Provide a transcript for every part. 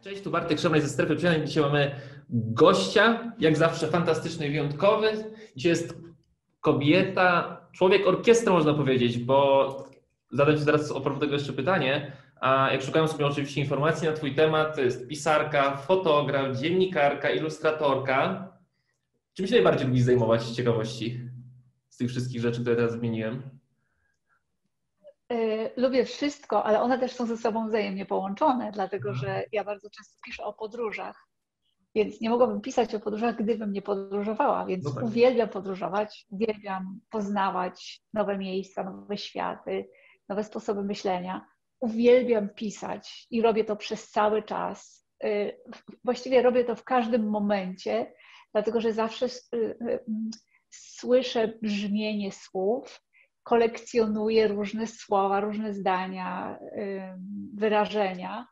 Cześć, tu Bartek Szemraj ze Strefy Przynajmniej. Dzisiaj mamy gościa, jak zawsze fantastyczny i wyjątkowy. Dzisiaj jest kobieta, człowiek orkiestra można powiedzieć, bo zadam Ci zaraz oprócz tego jeszcze pytanie. A jak szukałem sobie oczywiście informacji na Twój temat, to jest pisarka, fotograf, dziennikarka, ilustratorka. Czym się najbardziej lubisz zajmować z ciekawości z tych wszystkich rzeczy, które teraz zmieniłem? Y, lubię wszystko, ale one też są ze sobą wzajemnie połączone, dlatego że ja bardzo często piszę o podróżach. Więc nie mogłabym pisać o podróżach, gdybym nie podróżowała. Więc no tak. uwielbiam podróżować, uwielbiam poznawać nowe miejsca, nowe światy, nowe sposoby myślenia. Uwielbiam pisać i robię to przez cały czas. Y, właściwie robię to w każdym momencie, dlatego że zawsze y, słyszę brzmienie słów kolekcjonuję różne słowa, różne zdania, wyrażenia.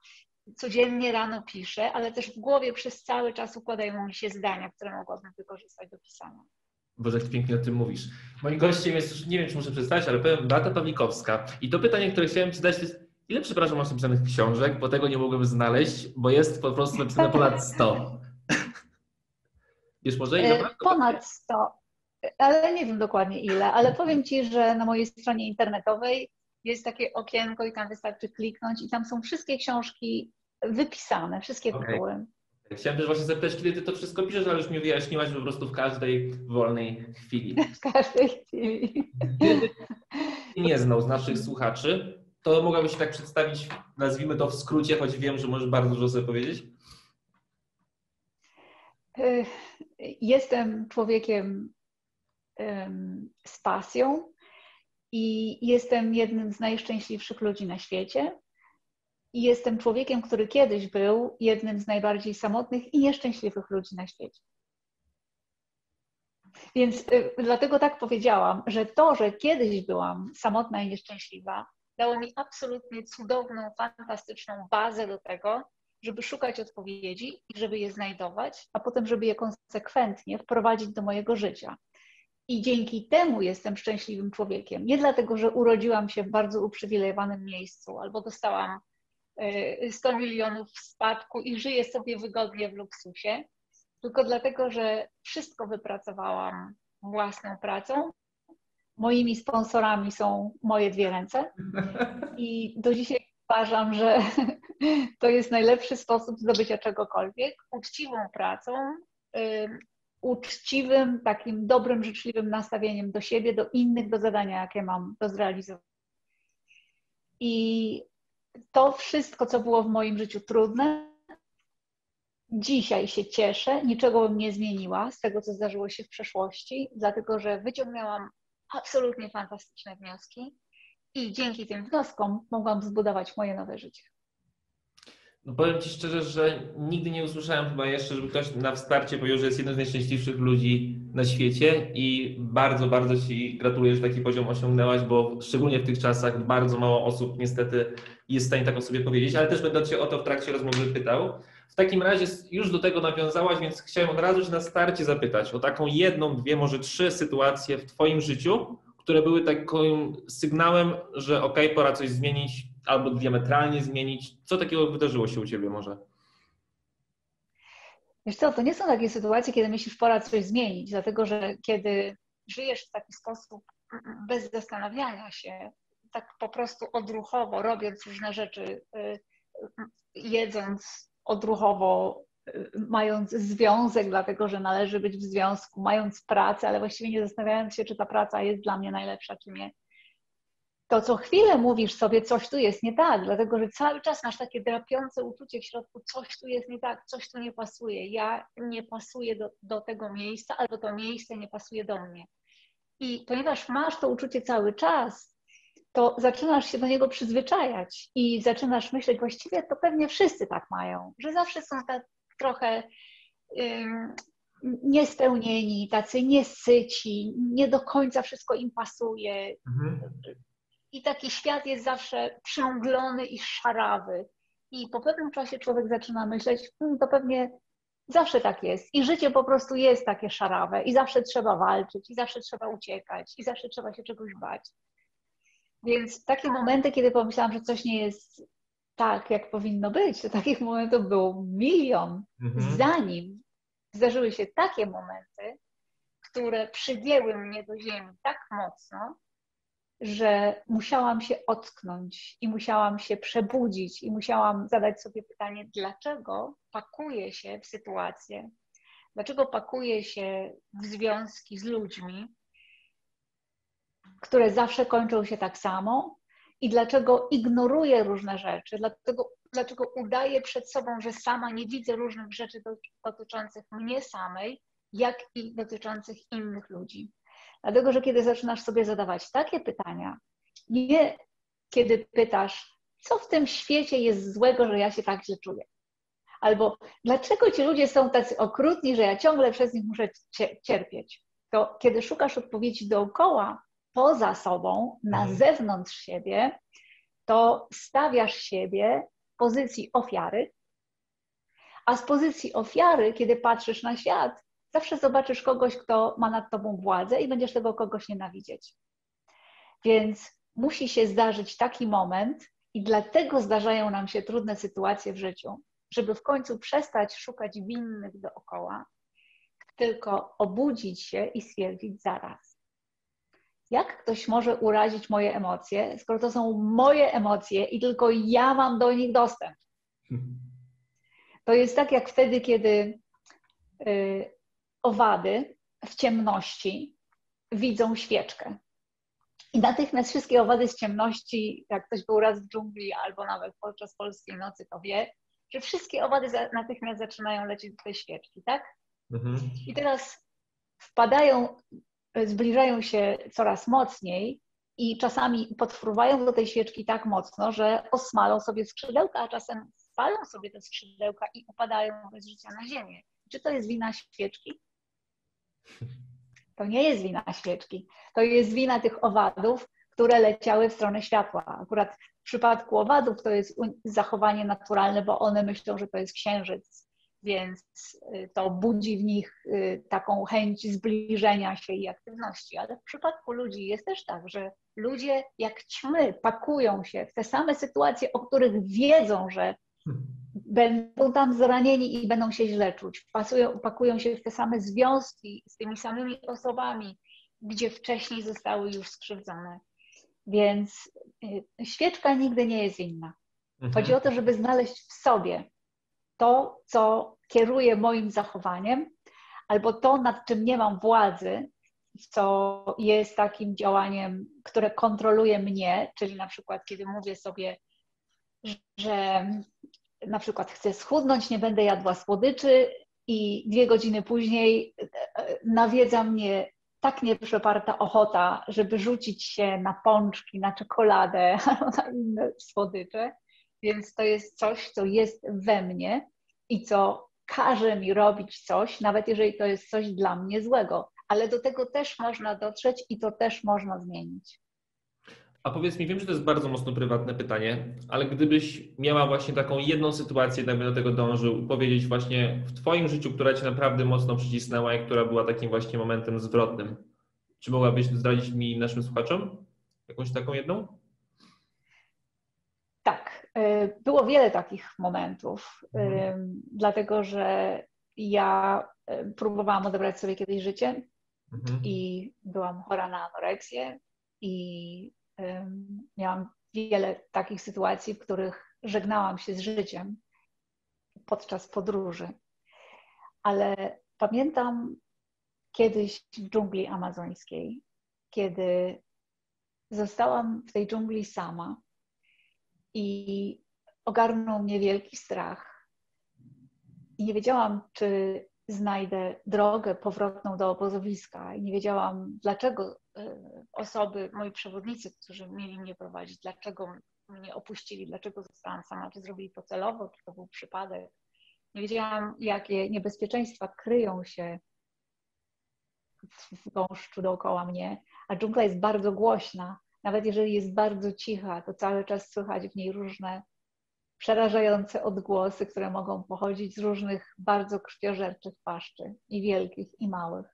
Codziennie rano piszę, ale też w głowie przez cały czas układają mi się zdania, które mogłabym wykorzystać do pisania. Boże, jak pięknie o tym mówisz. Moim gościem jest nie wiem, czy muszę przedstawić, ale powiem Beata Pawlikowska. I to pytanie, które chciałem Ci zadać, to jest, ile, przepraszam, masz napisanych książek, bo tego nie mogłem znaleźć, bo jest po prostu napisane ponad 100. Wiesz może? E, ponad 100 ale nie wiem dokładnie ile, ale powiem Ci, że na mojej stronie internetowej jest takie okienko i tam wystarczy kliknąć i tam są wszystkie książki wypisane, wszystkie okay. tytuły. Chciałem też właśnie zapytać, kiedy Ty to wszystko piszesz, ale już mi wyjaśniłaś, po prostu w każdej wolnej chwili. W każdej chwili. Gdyby nie znał z naszych słuchaczy, to mogłabyś się tak przedstawić, nazwijmy to w skrócie, choć wiem, że możesz bardzo dużo sobie powiedzieć. Jestem człowiekiem z pasją i jestem jednym z najszczęśliwszych ludzi na świecie. I jestem człowiekiem, który kiedyś był jednym z najbardziej samotnych i nieszczęśliwych ludzi na świecie. Więc y, dlatego tak powiedziałam, że to, że kiedyś byłam samotna i nieszczęśliwa, dało mi absolutnie cudowną, fantastyczną bazę do tego, żeby szukać odpowiedzi i żeby je znajdować, a potem, żeby je konsekwentnie wprowadzić do mojego życia. I dzięki temu jestem szczęśliwym człowiekiem. Nie dlatego, że urodziłam się w bardzo uprzywilejowanym miejscu albo dostałam 100 e, milionów w spadku i żyję sobie wygodnie w luksusie, tylko dlatego, że wszystko wypracowałam własną pracą. Moimi sponsorami są moje dwie ręce i do dzisiaj uważam, że to jest najlepszy sposób zdobycia czegokolwiek. Uczciwą pracą, uczciwym, takim dobrym, życzliwym nastawieniem do siebie, do innych, do zadania, jakie mam do zrealizowania. I to wszystko, co było w moim życiu trudne, dzisiaj się cieszę, niczego bym nie zmieniła z tego, co zdarzyło się w przeszłości, dlatego że wyciągnęłam absolutnie fantastyczne wnioski i dzięki tym wnioskom mogłam zbudować moje nowe życie. No powiem Ci szczerze, że nigdy nie usłyszałem chyba jeszcze, żeby ktoś na wsparcie powiedział, że jest jednym z najszczęśliwszych ludzi na świecie i bardzo, bardzo Ci gratuluję, że taki poziom osiągnęłaś, bo szczególnie w tych czasach bardzo mało osób niestety jest w stanie tak o sobie powiedzieć, ale też będę Cię o to w trakcie rozmowy pytał. W takim razie już do tego nawiązałaś, więc chciałem od razu na starcie zapytać o taką jedną, dwie, może trzy sytuacje w Twoim życiu, które były takim sygnałem, że ok, pora coś zmienić, albo diametralnie zmienić? Co takiego wydarzyło się u Ciebie może? Wiesz co, to nie są takie sytuacje, kiedy myślisz, pora coś zmienić, dlatego że kiedy żyjesz w taki sposób bez zastanawiania się, tak po prostu odruchowo, robiąc różne rzeczy, y, jedząc odruchowo, y, mając związek, dlatego że należy być w związku, mając pracę, ale właściwie nie zastanawiając się, czy ta praca jest dla mnie najlepsza, czy nie, to co chwilę mówisz sobie, coś tu jest nie tak, dlatego że cały czas masz takie drapiące uczucie w środku, coś tu jest nie tak, coś tu nie pasuje, ja nie pasuję do, do tego miejsca, albo to miejsce nie pasuje do mnie. I ponieważ masz to uczucie cały czas, to zaczynasz się do niego przyzwyczajać i zaczynasz myśleć, właściwie to pewnie wszyscy tak mają, że zawsze są tak trochę um, niespełnieni, tacy niesyci, nie do końca wszystko im pasuje. Mhm i taki świat jest zawsze przymglony i szarawy. I po pewnym czasie człowiek zaczyna myśleć, hmm, to pewnie zawsze tak jest. I życie po prostu jest takie szarawe, i zawsze trzeba walczyć, i zawsze trzeba uciekać, i zawsze trzeba się czegoś bać. Więc takie momenty, kiedy pomyślałam, że coś nie jest tak, jak powinno być, to takich momentów był milion, mhm. zanim zdarzyły się takie momenty, które przygięły mnie do ziemi tak mocno, że musiałam się ocknąć i musiałam się przebudzić i musiałam zadać sobie pytanie, dlaczego pakuję się w sytuację, dlaczego pakuję się w związki z ludźmi, które zawsze kończą się tak samo? I dlaczego ignoruję różne rzeczy, dlaczego, dlaczego udaję przed sobą, że sama nie widzę różnych rzeczy dotyczących mnie samej, jak i dotyczących innych ludzi. Dlatego, że kiedy zaczynasz sobie zadawać takie pytania, nie kiedy pytasz, co w tym świecie jest złego, że ja się tak źle czuję, albo dlaczego ci ludzie są tacy okrutni, że ja ciągle przez nich muszę cierpieć, to kiedy szukasz odpowiedzi dookoła, poza sobą, na mhm. zewnątrz siebie, to stawiasz siebie w pozycji ofiary, a z pozycji ofiary, kiedy patrzysz na świat, zawsze zobaczysz kogoś, kto ma nad tobą władzę i będziesz tego kogoś nienawidzieć. Więc musi się zdarzyć taki moment, i dlatego zdarzają nam się trudne sytuacje w życiu, żeby w końcu przestać szukać winnych dookoła, tylko obudzić się i stwierdzić zaraz. Jak ktoś może urazić moje emocje, skoro to są moje emocje i tylko ja mam do nich dostęp? To jest tak jak wtedy, kiedy y, owady w ciemności widzą świeczkę. I natychmiast wszystkie owady z ciemności, jak ktoś był raz w dżungli albo nawet podczas polskiej nocy, to wie, że wszystkie owady natychmiast zaczynają lecieć do tej świeczki, tak? Mhm. I teraz wpadają, zbliżają się coraz mocniej i czasami podfruwają do tej świeczki tak mocno, że osmalą sobie skrzydełka, a czasem spalą sobie te skrzydełka i upadają bez życia na ziemię. Czy to jest wina świeczki? To nie jest wina świeczki. To jest wina tych owadów, które leciały w stronę światła. Akurat w przypadku owadów to jest zachowanie naturalne, bo one myślą, że to jest księżyc, więc y, to budzi w nich y, taką chęć zbliżenia się i aktywności. Ale w przypadku ludzi jest też tak, że ludzie jak ćmy pakują się w te same sytuacje, o których wiedzą, że będą tam zranieni i będą się źle czuć. Pasują, pakują się w te same związki z tymi samymi osobami, gdzie wcześniej zostały już skrzywdzone. Więc y, świeczka nigdy nie jest inna. Mhm. Chodzi o to, żeby znaleźć w sobie to, co kieruje moim zachowaniem, albo to, nad czym nie mam władzy, co jest takim działaniem, które kontroluje mnie, czyli na przykład, kiedy mówię sobie, że na przykład chcę schudnąć, nie będę jadła słodyczy i dwie godziny później e, e, nawiedza mnie tak nieprzeparta ochota, żeby rzucić się na pączki, na czekoladę na inne słodycze. Więc to jest coś, co jest we mnie i co każe mi robić coś, nawet jeżeli to jest coś dla mnie złego. Ale do tego też można dotrzeć i to też można zmienić. A powiedz mi, wiem, że to jest bardzo mocno prywatne pytanie, ale gdybyś miała właśnie taką jedną sytuację, jednak do tego dążył, powiedzieć właśnie w Twoim życiu, która Cię naprawdę mocno przycisnęła i która była takim właśnie momentem zwrotnym, czy mogłabyś zdradzić mi naszym słuchaczom jakąś taką jedną? Tak, y, było wiele takich momentów, mhm. dlatego że ja y, próbowałam odebrać sobie kiedyś życie mhm. i byłam chora na anoreksję i miałam wiele takich sytuacji, w których żegnałam się z życiem podczas podróży. Ale pamiętam kiedyś w dżungli amazońskiej, kiedy zostałam w tej dżungli sama i ogarnął mnie wielki strach. Nie wiedziałam, czy znajdę drogę powrotną do obozowiska i nie wiedziałam, dlaczego e, osoby, moi przewodnicy, którzy mieli mnie prowadzić, dlaczego mnie opuścili, dlaczego zostałam sama, czy zrobili to celowo, czy to był przypadek. Nie wiedziałam, jakie niebezpieczeństwa kryją się w gąszczu dookoła mnie, a dżungla jest bardzo głośna. Nawet jeżeli jest bardzo cicha, to cały czas słychać w niej różne przerażające odgłosy, które mogą pochodzić z różnych bardzo krwiożerczych paszczy, i wielkich, i małych.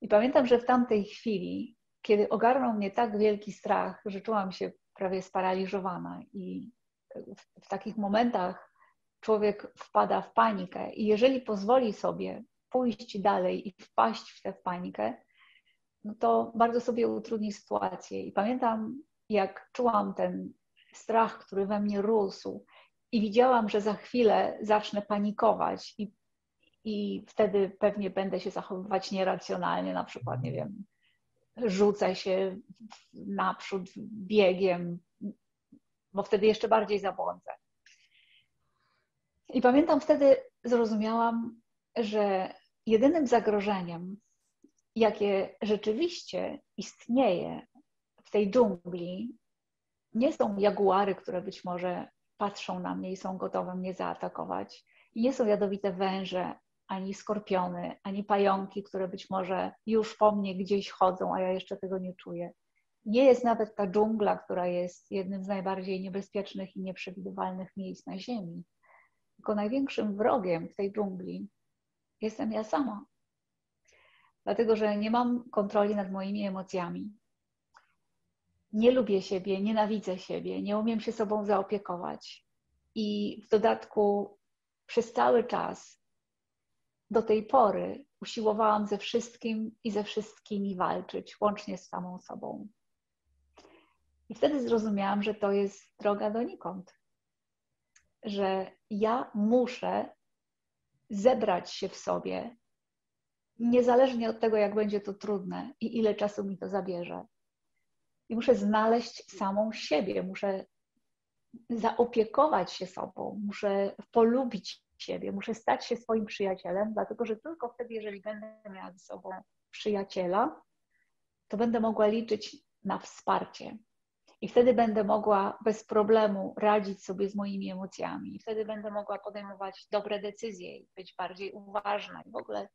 I pamiętam, że w tamtej chwili kiedy ogarnął mnie tak wielki strach, że czułam się prawie sparaliżowana i w, w takich momentach człowiek wpada w panikę i jeżeli pozwoli sobie pójść dalej i wpaść w tę panikę, no to bardzo sobie utrudni sytuację. I pamiętam, jak czułam ten strach, który we mnie rósł, i widziałam, że za chwilę zacznę panikować, i, i wtedy pewnie będę się zachowywać nieracjonalnie, na przykład, nie wiem, rzucę się naprzód biegiem, bo wtedy jeszcze bardziej zabłądzę. I pamiętam wtedy zrozumiałam, że jedynym zagrożeniem, jakie rzeczywiście istnieje w tej dżungli, nie są jaguary, które być może patrzą na mnie i są gotowe mnie zaatakować. I nie są jadowite węże, ani skorpiony, ani pająki, które być może już po mnie gdzieś chodzą, a ja jeszcze tego nie czuję. Nie jest nawet ta dżungla, która jest jednym z najbardziej niebezpiecznych i nieprzewidywalnych miejsc na Ziemi. Tylko największym wrogiem w tej dżungli jestem ja sama. Dlatego, że nie mam kontroli nad moimi emocjami. Nie lubię siebie, nienawidzę siebie, nie umiem się sobą zaopiekować. I w dodatku przez cały czas do tej pory usiłowałam ze wszystkim i ze wszystkimi walczyć, łącznie z samą sobą. I wtedy zrozumiałam, że to jest droga donikąd. Że ja muszę zebrać się w sobie, niezależnie od tego, jak będzie to trudne i ile czasu mi to zabierze. I muszę znaleźć samą siebie, muszę zaopiekować się sobą, muszę polubić siebie, muszę stać się swoim przyjacielem, dlatego że tylko wtedy, jeżeli będę miała ze sobą przyjaciela, to będę mogła liczyć na wsparcie. I wtedy będę mogła bez problemu radzić sobie z moimi emocjami. I wtedy będę mogła podejmować dobre decyzje i być bardziej uważna. I w ogóle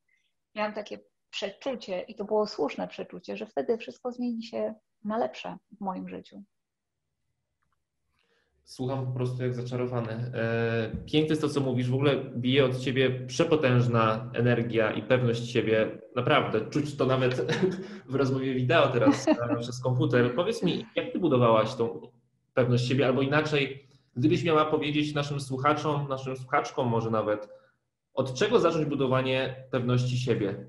miałam takie przeczucie, i to było słuszne przeczucie, że wtedy wszystko zmieni się na lepsze w moim życiu. Słucham po prostu jak zaczarowany. E, piękne jest to, co mówisz. W ogóle bije od ciebie przepotężna energia i pewność siebie. Naprawdę, czuć to nawet w rozmowie wideo teraz przez komputer. Powiedz mi, jak ty budowałaś tą pewność siebie, albo inaczej, gdybyś miała powiedzieć naszym słuchaczom, naszym słuchaczkom może nawet, od czego zacząć budowanie pewności siebie?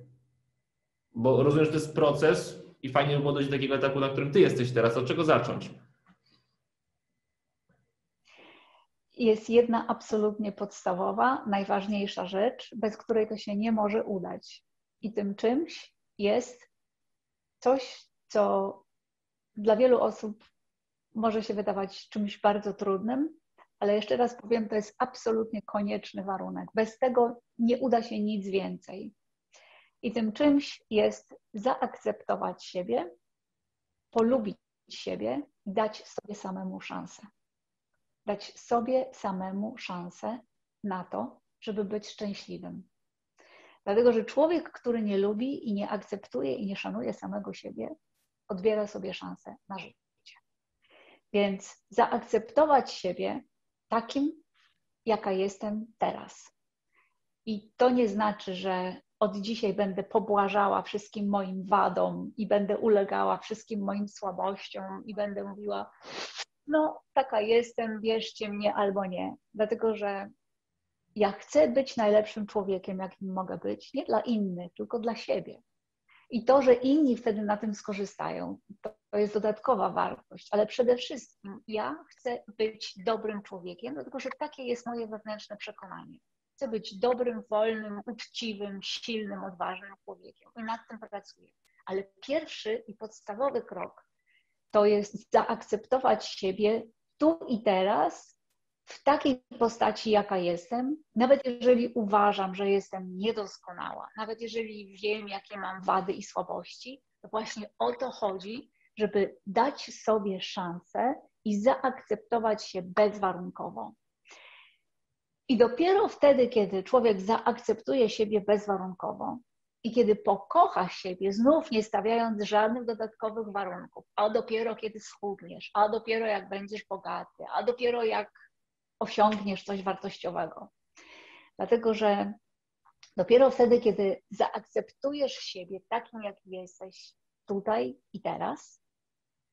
Bo rozumiem, że to jest proces i fajnie by było dojść do takiego etapu, na którym ty jesteś teraz. Od czego zacząć? jest jedna absolutnie podstawowa, najważniejsza rzecz, bez której to się nie może udać. I tym czymś jest coś, co dla wielu osób może się wydawać czymś bardzo trudnym, ale jeszcze raz powiem, to jest absolutnie konieczny warunek. Bez tego nie uda się nic więcej. I tym czymś jest zaakceptować siebie, polubić siebie i dać sobie samemu szansę dać sobie samemu szansę na to, żeby być szczęśliwym. Dlatego, że człowiek, który nie lubi i nie akceptuje i nie szanuje samego siebie, odbiera sobie szansę na życie. Więc zaakceptować siebie takim, jaka jestem teraz. I to nie znaczy, że od dzisiaj będę pobłażała wszystkim moim wadom i będę ulegała wszystkim moim słabościom i będę mówiła, no taka jestem, wierzcie mnie albo nie. Dlatego, że ja chcę być najlepszym człowiekiem, jakim mogę być, nie dla innych, tylko dla siebie. I to, że inni wtedy na tym skorzystają, to jest dodatkowa wartość, ale przede wszystkim ja chcę być dobrym człowiekiem, dlatego że takie jest moje wewnętrzne przekonanie. Chcę być dobrym, wolnym, uczciwym, silnym, odważnym człowiekiem i nad tym pracuję. Ale pierwszy i podstawowy krok to jest zaakceptować siebie tu i teraz, w takiej postaci, jaka jestem, nawet jeżeli uważam, że jestem niedoskonała, nawet jeżeli wiem, jakie mam wady i słabości, to właśnie o to chodzi, żeby dać sobie szansę i zaakceptować się bezwarunkowo. I dopiero wtedy, kiedy człowiek zaakceptuje siebie bezwarunkowo, i kiedy pokochasz siebie, znów nie stawiając żadnych dodatkowych warunków, a dopiero kiedy schudniesz, a dopiero jak będziesz bogaty, a dopiero jak osiągniesz coś wartościowego. Dlatego, że dopiero wtedy, kiedy zaakceptujesz siebie takim, jaki jesteś, tutaj i teraz,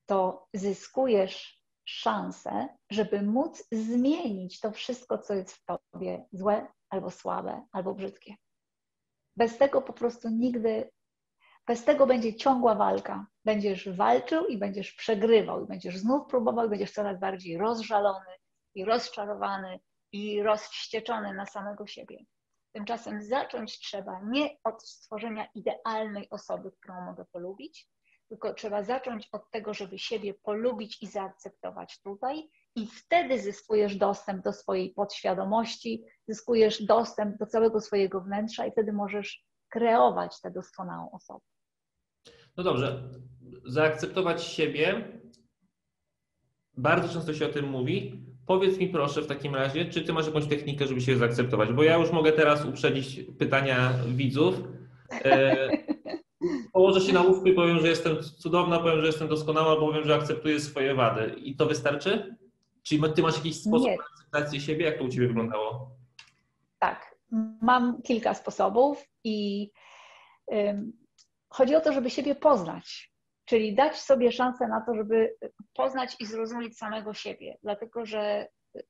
to zyskujesz szansę, żeby móc zmienić to wszystko, co jest w tobie złe, albo słabe, albo brzydkie. Bez tego po prostu nigdy, bez tego będzie ciągła walka. Będziesz walczył i będziesz przegrywał, i będziesz znów próbował, i będziesz coraz bardziej rozżalony i rozczarowany i rozwścieczony na samego siebie. Tymczasem zacząć trzeba nie od stworzenia idealnej osoby, którą mogę polubić, tylko trzeba zacząć od tego, żeby siebie polubić i zaakceptować tutaj, i wtedy zyskujesz dostęp do swojej podświadomości, zyskujesz dostęp do całego swojego wnętrza, i wtedy możesz kreować tę doskonałą osobę. No dobrze, zaakceptować siebie. Bardzo często się o tym mówi. Powiedz mi proszę w takim razie, czy ty masz jakąś technikę, żeby się zaakceptować? Bo ja już mogę teraz uprzedzić pytania widzów. E, położę się na łóżku i powiem, że jestem cudowna, powiem, że jestem doskonała, powiem, że akceptuję swoje wady. I to wystarczy? Czy ty masz jakiś sposób Nie. na akceptację siebie? Jak to u ciebie wyglądało? Tak, mam kilka sposobów i ym, chodzi o to, żeby siebie poznać, czyli dać sobie szansę na to, żeby poznać i zrozumieć samego siebie, dlatego że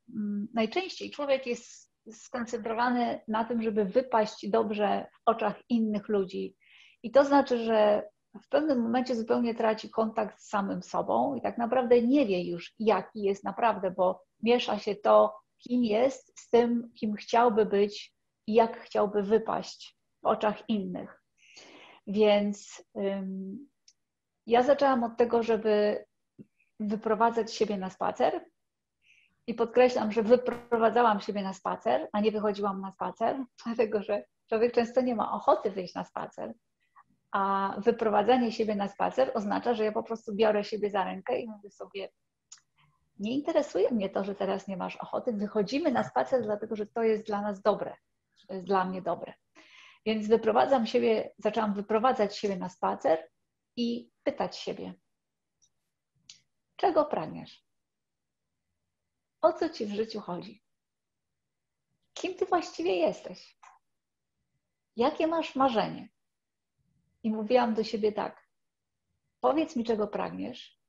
ym, najczęściej człowiek jest skoncentrowany na tym, żeby wypaść dobrze w oczach innych ludzi. I to znaczy, że w pewnym momencie zupełnie traci kontakt z samym sobą i tak naprawdę nie wie już, jaki jest naprawdę, bo miesza się to, kim jest, z tym, kim chciałby być i jak chciałby wypaść w oczach innych. Więc ym, ja zaczęłam od tego, żeby wyprowadzać siebie na spacer. I podkreślam, że wyprowadzałam siebie na spacer, a nie wychodziłam na spacer, dlatego że człowiek często nie ma ochoty wyjść na spacer. A wyprowadzanie siebie na spacer oznacza, że ja po prostu biorę siebie za rękę i mówię sobie, nie interesuje mnie to, że teraz nie masz ochoty. Wychodzimy na spacer, dlatego że to jest dla nas dobre, to jest dla mnie dobre. Więc wyprowadzam siebie, zaczęłam wyprowadzać siebie na spacer i pytać siebie, czego pragniesz? O co ci w życiu chodzi? Kim ty właściwie jesteś? Jakie masz marzenie? I mówiłam do siebie tak: powiedz mi, czego pragniesz,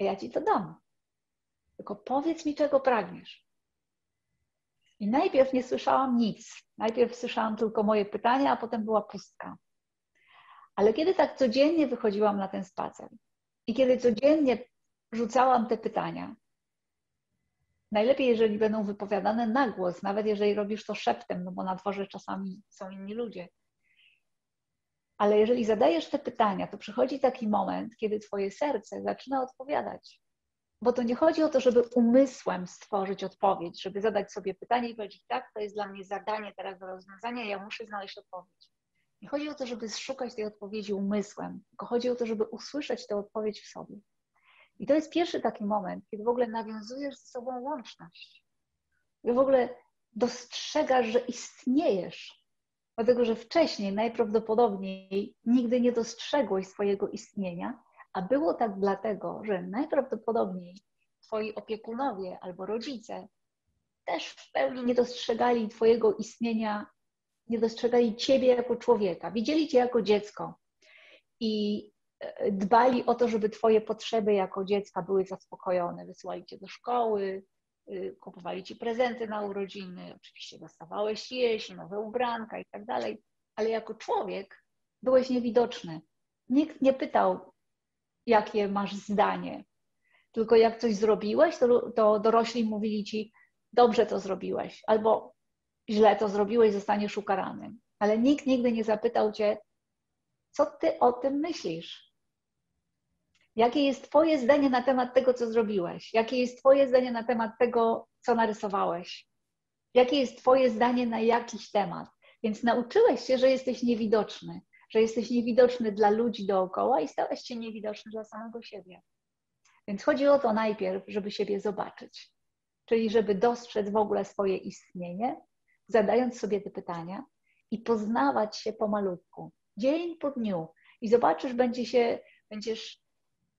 a ja ci to dam. Tylko powiedz mi, czego pragniesz. I najpierw nie słyszałam nic. Najpierw słyszałam tylko moje pytania, a potem była pustka. Ale kiedy tak codziennie wychodziłam na ten spacer i kiedy codziennie rzucałam te pytania, najlepiej, jeżeli będą wypowiadane na głos, nawet jeżeli robisz to szeptem, no bo na dworze czasami są inni ludzie. Ale jeżeli zadajesz te pytania, to przychodzi taki moment, kiedy Twoje serce zaczyna odpowiadać. Bo to nie chodzi o to, żeby umysłem stworzyć odpowiedź, żeby zadać sobie pytanie i powiedzieć, tak, to jest dla mnie zadanie teraz do rozwiązania, ja muszę znaleźć odpowiedź. Nie chodzi o to, żeby szukać tej odpowiedzi umysłem, tylko chodzi o to, żeby usłyszeć tę odpowiedź w sobie. I to jest pierwszy taki moment, kiedy w ogóle nawiązujesz ze sobą łączność. Kiedy w ogóle dostrzegasz, że istniejesz. Dlatego, że wcześniej najprawdopodobniej nigdy nie dostrzegłeś swojego istnienia, a było tak dlatego, że najprawdopodobniej twoi opiekunowie albo rodzice też w pełni nie dostrzegali twojego istnienia, nie dostrzegali ciebie jako człowieka. Widzieli cię jako dziecko i dbali o to, żeby twoje potrzeby jako dziecka były zaspokojone. Wysyłali cię do szkoły, kupowali ci prezenty na urodziny, oczywiście dostawałeś jeść, nowe ubranka i tak dalej, ale jako człowiek byłeś niewidoczny. Nikt nie pytał, jakie masz zdanie, tylko jak coś zrobiłeś, to, to dorośli mówili ci, dobrze to zrobiłeś, albo źle to zrobiłeś, zostaniesz ukarany. Ale nikt nigdy nie zapytał cię, co ty o tym myślisz? Jakie jest Twoje zdanie na temat tego, co zrobiłeś? Jakie jest Twoje zdanie na temat tego, co narysowałeś? Jakie jest Twoje zdanie na jakiś temat? Więc nauczyłeś się, że jesteś niewidoczny, że jesteś niewidoczny dla ludzi dookoła i stałeś się niewidoczny dla samego siebie. Więc chodzi o to najpierw, żeby siebie zobaczyć, czyli żeby dostrzec w ogóle swoje istnienie, zadając sobie te pytania i poznawać się pomalutku, dzień po dniu. I zobaczysz, będzie się, będziesz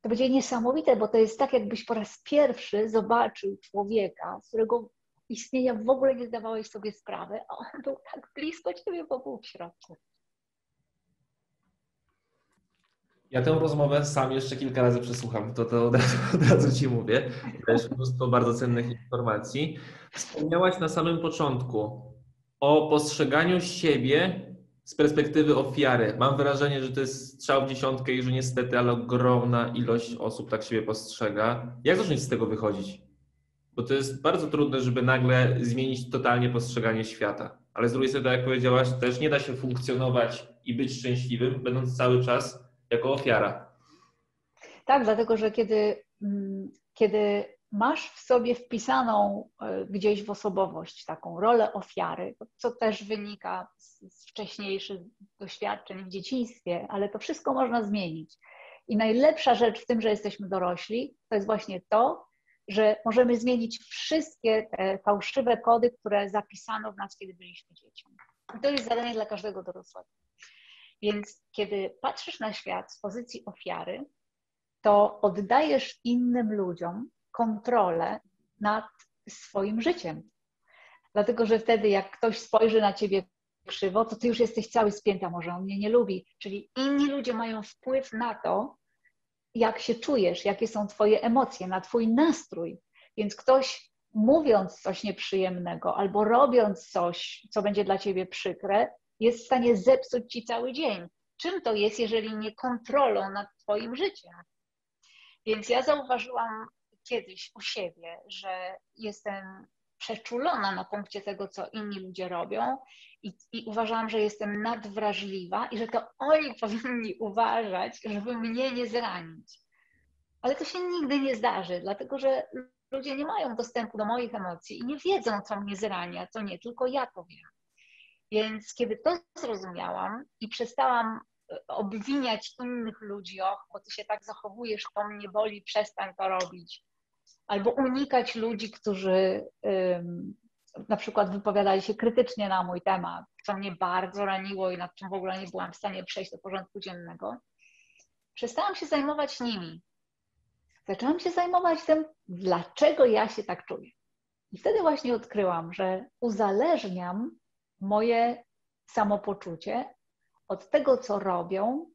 to będzie niesamowite, bo to jest tak, jakbyś po raz pierwszy zobaczył człowieka, z którego istnienia w ogóle nie zdawałeś sobie sprawy, a on był tak blisko ciebie, bo był w środku. Ja tę rozmowę sam jeszcze kilka razy przesłucham, to, to od, razu, od razu Ci mówię. Też mnóstwo bardzo cennych informacji. Wspomniałaś na samym początku o postrzeganiu siebie z perspektywy ofiary. Mam wrażenie, że to jest strzał w dziesiątkę i że niestety, ale ogromna ilość osób tak siebie postrzega. Jak zacząć z tego wychodzić? Bo to jest bardzo trudne, żeby nagle zmienić totalnie postrzeganie świata. Ale z drugiej strony, tak jak powiedziałaś, też nie da się funkcjonować i być szczęśliwym, będąc cały czas jako ofiara. Tak, dlatego że kiedy, mm, kiedy masz w sobie wpisaną e, gdzieś w osobowość taką rolę ofiary, co też wynika z wcześniejszych doświadczeń w dzieciństwie, ale to wszystko można zmienić. I najlepsza rzecz w tym, że jesteśmy dorośli, to jest właśnie to, że możemy zmienić wszystkie te fałszywe kody, które zapisano w nas, kiedy byliśmy dziecią. I to jest zadanie dla każdego dorosłego. Więc kiedy patrzysz na świat z pozycji ofiary, to oddajesz innym ludziom kontrolę nad swoim życiem. Dlatego, że wtedy, jak ktoś spojrzy na ciebie krzywo, to ty już jesteś cały spięty, może on mnie nie lubi. Czyli inni ludzie mają wpływ na to, jak się czujesz, jakie są twoje emocje, na twój nastrój. Więc ktoś mówiąc coś nieprzyjemnego albo robiąc coś, co będzie dla ciebie przykre, jest w stanie zepsuć ci cały dzień. Czym to jest, jeżeli nie kontrolą nad twoim życiem? Więc ja zauważyłam kiedyś u siebie, że jestem przeczulona na punkcie tego, co inni ludzie robią i, i uważałam, że jestem nadwrażliwa i że to oni powinni uważać, żeby mnie nie zranić. Ale to się nigdy nie zdarzy, dlatego że ludzie nie mają dostępu do moich emocji i nie wiedzą, co mnie zrania, co nie, tylko ja to wiem. Więc kiedy to zrozumiałam i przestałam e, obwiniać innych ludzi, och, bo ty się tak zachowujesz, to mnie boli, przestań to robić. Albo unikać ludzi, którzy na przykład wypowiadali się krytycznie na mój temat, co mnie bardzo raniło i nad czym w ogóle nie byłam w stanie przejść do porządku dziennego. Przestałam się zajmować nimi. Zaczęłam się zajmować tym, dlaczego ja się tak czuję. I wtedy właśnie odkryłam, że uzależniam moje samopoczucie od tego, co robią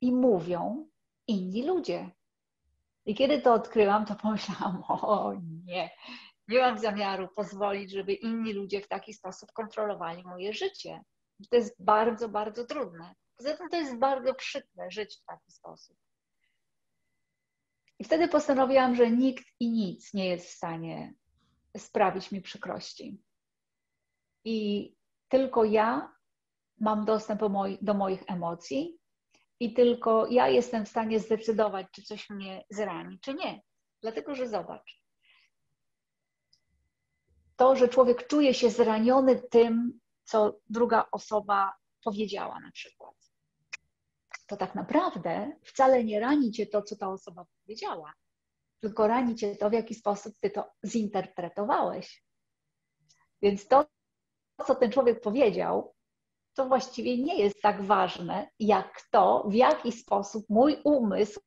i mówią inni ludzie. I kiedy to odkryłam, to pomyślałam, o nie, nie mam zamiaru pozwolić, żeby inni ludzie w taki sposób kontrolowali moje życie. To jest bardzo, bardzo trudne. Poza tym to jest bardzo przykre żyć w taki sposób. I wtedy postanowiłam, że nikt i nic nie jest w stanie sprawić mi przykrości. I tylko ja mam dostęp do moich, do moich emocji i tylko ja jestem w stanie zdecydować, czy coś mnie zrani, czy nie. Dlatego, że zobacz, to, że człowiek czuje się zraniony tym, co druga osoba powiedziała na przykład, to tak naprawdę wcale nie rani cię to, co ta osoba powiedziała, tylko rani cię to, w jaki sposób ty to zinterpretowałeś. Więc to, co ten człowiek powiedział, to właściwie nie jest tak ważne, jak to, w jaki sposób mój umysł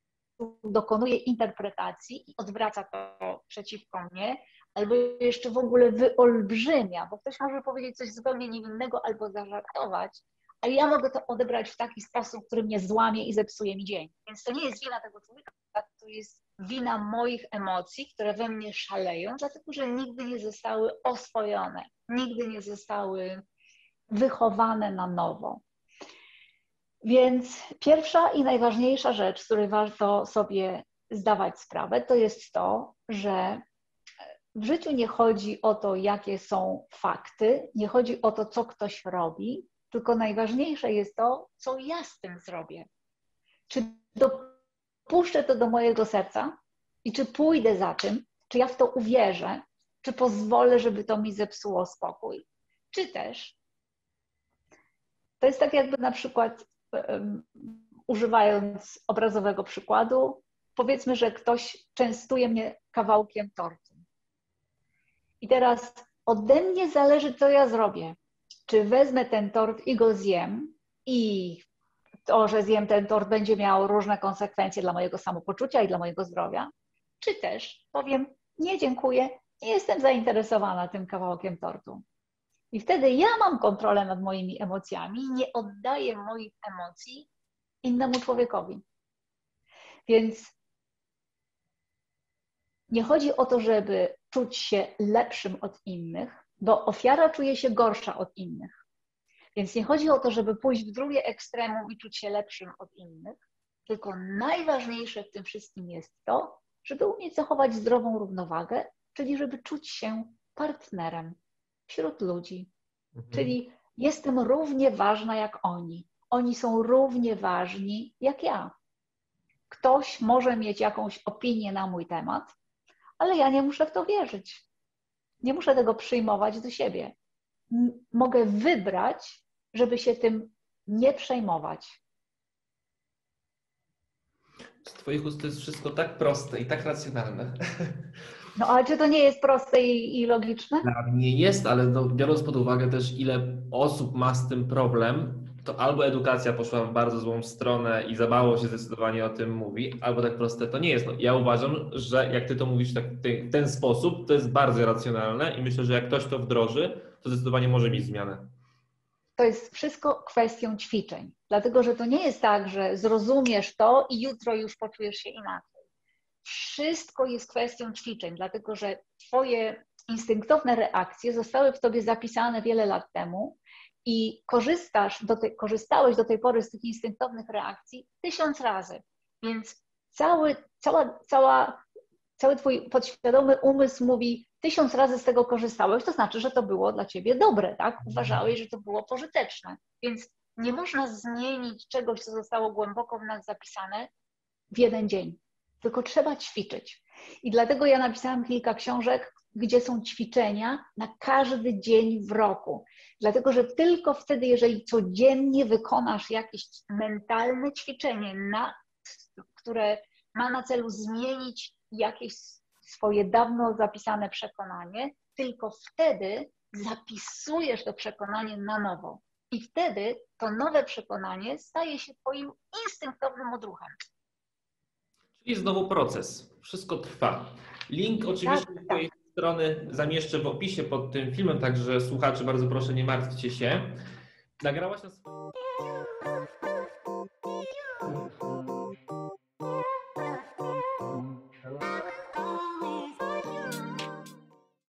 dokonuje interpretacji i odwraca to przeciwko mnie, albo jeszcze w ogóle wyolbrzymia, bo ktoś może powiedzieć coś zupełnie niewinnego albo zażartować, a ja mogę to odebrać w taki sposób, który mnie złamie i zepsuje mi dzień. Więc to nie jest wina tego człowieka, to jest wina moich emocji, które we mnie szaleją, dlatego że nigdy nie zostały oswojone, nigdy nie zostały wychowane na nowo. Więc pierwsza i najważniejsza rzecz, z której warto sobie zdawać sprawę, to jest to, że w życiu nie chodzi o to, jakie są fakty, nie chodzi o to, co ktoś robi, tylko najważniejsze jest to, co ja z tym zrobię. Czy dopuszczę to do mojego serca i czy pójdę za tym, czy ja w to uwierzę, czy pozwolę, żeby to mi zepsuło spokój, czy też to jest tak, jakby na przykład um, używając obrazowego przykładu, powiedzmy, że ktoś częstuje mnie kawałkiem tortu. I teraz ode mnie zależy, co ja zrobię. Czy wezmę ten tort i go zjem, i to, że zjem ten tort, będzie miało różne konsekwencje dla mojego samopoczucia i dla mojego zdrowia, czy też powiem: Nie, dziękuję, nie jestem zainteresowana tym kawałkiem tortu. I wtedy ja mam kontrolę nad moimi emocjami, nie oddaję moich emocji innemu człowiekowi. Więc nie chodzi o to, żeby czuć się lepszym od innych, bo ofiara czuje się gorsza od innych. Więc nie chodzi o to, żeby pójść w drugie ekstremum i czuć się lepszym od innych, tylko najważniejsze w tym wszystkim jest to, żeby umieć zachować zdrową równowagę, czyli żeby czuć się partnerem wśród ludzi. Mhm. Czyli jestem równie ważna jak oni. Oni są równie ważni jak ja. Ktoś może mieć jakąś opinię na mój temat, ale ja nie muszę w to wierzyć. Nie muszę tego przyjmować do siebie. Mogę wybrać, żeby się tym nie przejmować. Z Twoich ust to jest wszystko tak proste i tak racjonalne. No ale czy to nie jest proste i, i logiczne? Dla mnie jest, ale no, biorąc pod uwagę też, ile osób ma z tym problem, to albo edukacja poszła w bardzo złą stronę i za mało się zdecydowanie o tym mówi, albo tak proste to nie jest. No, ja uważam, że jak ty to mówisz tak, w ten sposób, to jest bardzo racjonalne i myślę, że jak ktoś to wdroży, to zdecydowanie może mieć zmianę. To jest wszystko kwestią ćwiczeń, dlatego że to nie jest tak, że zrozumiesz to i jutro już poczujesz się inaczej. Wszystko jest kwestią ćwiczeń, dlatego że Twoje instynktowne reakcje zostały w Tobie zapisane wiele lat temu i korzystasz do tej, korzystałeś do tej pory z tych instynktownych reakcji tysiąc razy. Więc cały, cała, cała, cały twój podświadomy umysł mówi, tysiąc razy z tego korzystałeś, to znaczy, że to było dla ciebie dobre, tak? Uważałeś, że to było pożyteczne. Więc nie można zmienić czegoś, co zostało głęboko w nas zapisane w jeden dzień, tylko trzeba ćwiczyć. I dlatego ja napisałam kilka książek, gdzie są ćwiczenia na każdy dzień w roku. Dlatego, że tylko wtedy, jeżeli codziennie wykonasz jakieś mentalne ćwiczenie, na, które ma na celu zmienić jakieś swoje dawno zapisane przekonanie, tylko wtedy zapisujesz to przekonanie na nowo. I wtedy to nowe przekonanie staje się Twoim instynktownym odruchem. Czyli znowu proces. Wszystko trwa. Link oczywiście tak, tak strony zamieszczę w opisie pod tym filmem, także słuchacze bardzo proszę nie martwcie się. Nagrałaś nas...